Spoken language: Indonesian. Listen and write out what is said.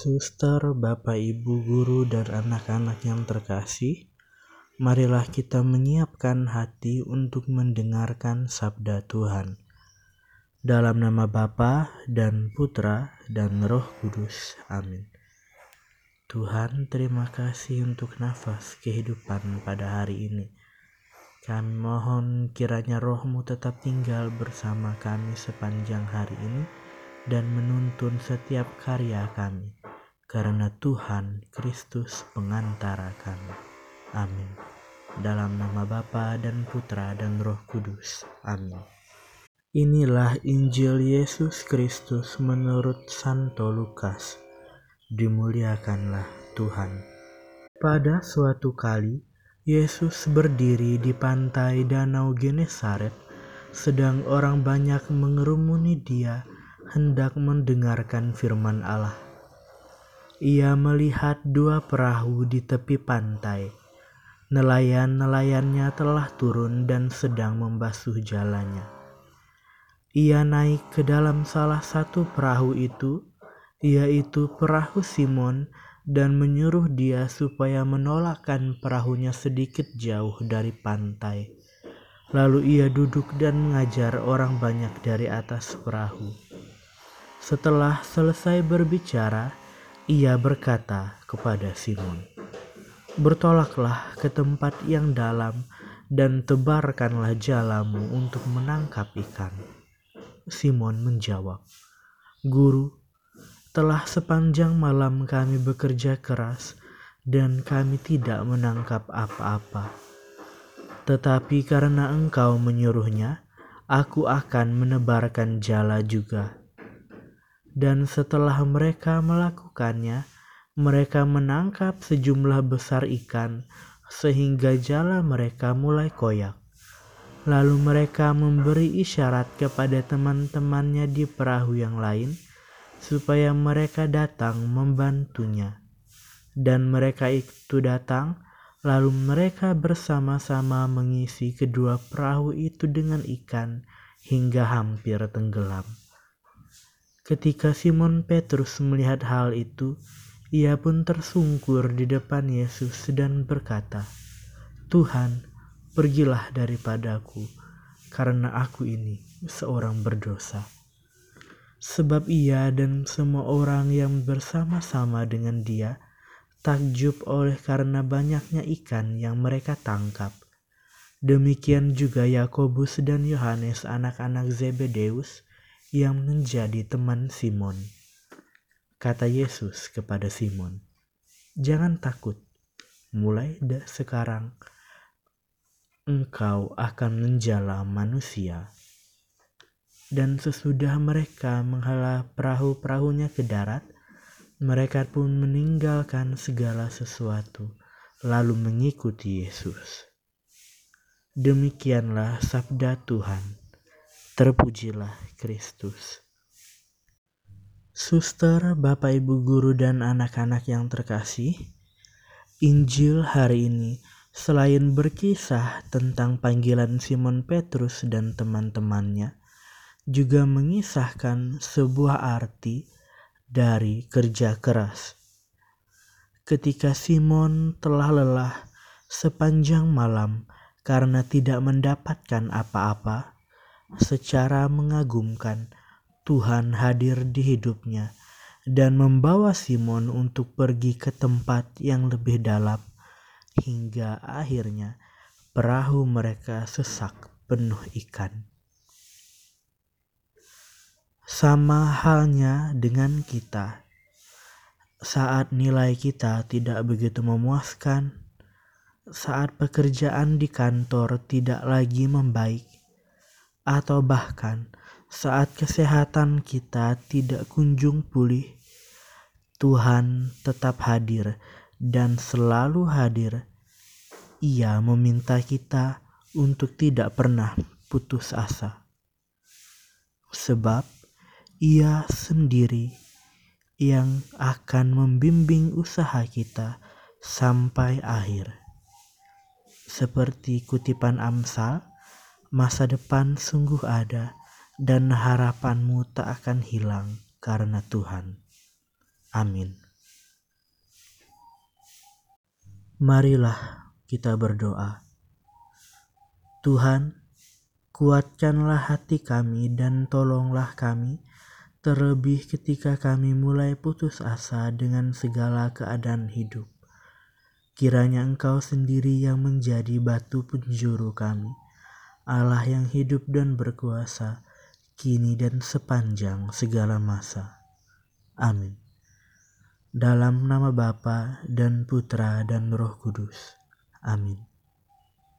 Suster, Bapak, Ibu, Guru, dan anak-anak yang terkasih, marilah kita menyiapkan hati untuk mendengarkan sabda Tuhan. Dalam nama Bapa dan Putra dan Roh Kudus. Amin. Tuhan, terima kasih untuk nafas kehidupan pada hari ini. Kami mohon kiranya rohmu tetap tinggal bersama kami sepanjang hari ini dan menuntun setiap karya kami karena Tuhan Kristus pengantara kami. Amin. Dalam nama Bapa dan Putra dan Roh Kudus. Amin. Inilah Injil Yesus Kristus menurut Santo Lukas. Dimuliakanlah Tuhan. Pada suatu kali, Yesus berdiri di pantai Danau Genesaret, sedang orang banyak mengerumuni dia hendak mendengarkan firman Allah ia melihat dua perahu di tepi pantai. Nelayan-nelayannya telah turun dan sedang membasuh jalannya. Ia naik ke dalam salah satu perahu itu, yaitu perahu Simon, dan menyuruh dia supaya menolakkan perahunya sedikit jauh dari pantai. Lalu ia duduk dan mengajar orang banyak dari atas perahu. Setelah selesai berbicara, ia berkata kepada Simon, "Bertolaklah ke tempat yang dalam dan tebarkanlah jalamu untuk menangkap ikan." Simon menjawab, "Guru, telah sepanjang malam kami bekerja keras dan kami tidak menangkap apa-apa. Tetapi karena engkau menyuruhnya, aku akan menebarkan jala juga." Dan setelah mereka melakukannya, mereka menangkap sejumlah besar ikan sehingga jala mereka mulai koyak. Lalu mereka memberi isyarat kepada teman-temannya di perahu yang lain supaya mereka datang membantunya. Dan mereka itu datang, lalu mereka bersama-sama mengisi kedua perahu itu dengan ikan hingga hampir tenggelam. Ketika Simon Petrus melihat hal itu, ia pun tersungkur di depan Yesus dan berkata, "Tuhan, pergilah daripadaku, karena aku ini seorang berdosa." Sebab ia dan semua orang yang bersama-sama dengan dia takjub oleh karena banyaknya ikan yang mereka tangkap. Demikian juga Yakobus dan Yohanes anak-anak Zebedeus yang menjadi teman Simon. Kata Yesus kepada Simon, "Jangan takut, mulai dari sekarang engkau akan menjala manusia." Dan sesudah mereka menghala perahu-perahunya ke darat, mereka pun meninggalkan segala sesuatu, lalu mengikuti Yesus. Demikianlah sabda Tuhan. Terpujilah Kristus. Suster, Bapak, Ibu, Guru, dan anak-anak yang terkasih, Injil hari ini selain berkisah tentang panggilan Simon Petrus dan teman-temannya, juga mengisahkan sebuah arti dari kerja keras. Ketika Simon telah lelah sepanjang malam karena tidak mendapatkan apa-apa, secara mengagumkan Tuhan hadir di hidupnya dan membawa Simon untuk pergi ke tempat yang lebih dalam hingga akhirnya perahu mereka sesak penuh ikan. Sama halnya dengan kita, saat nilai kita tidak begitu memuaskan, saat pekerjaan di kantor tidak lagi membaik, atau bahkan saat kesehatan kita tidak kunjung pulih, Tuhan tetap hadir dan selalu hadir. Ia meminta kita untuk tidak pernah putus asa, sebab Ia sendiri yang akan membimbing usaha kita sampai akhir. Seperti kutipan Amsal Masa depan sungguh ada dan harapanmu tak akan hilang karena Tuhan. Amin. Marilah kita berdoa. Tuhan, kuatkanlah hati kami dan tolonglah kami, terlebih ketika kami mulai putus asa dengan segala keadaan hidup. Kiranya Engkau sendiri yang menjadi batu penjuru kami, Allah yang hidup dan berkuasa, kini dan sepanjang segala masa. Amin. Dalam nama Bapa dan Putra dan Roh Kudus. Amin.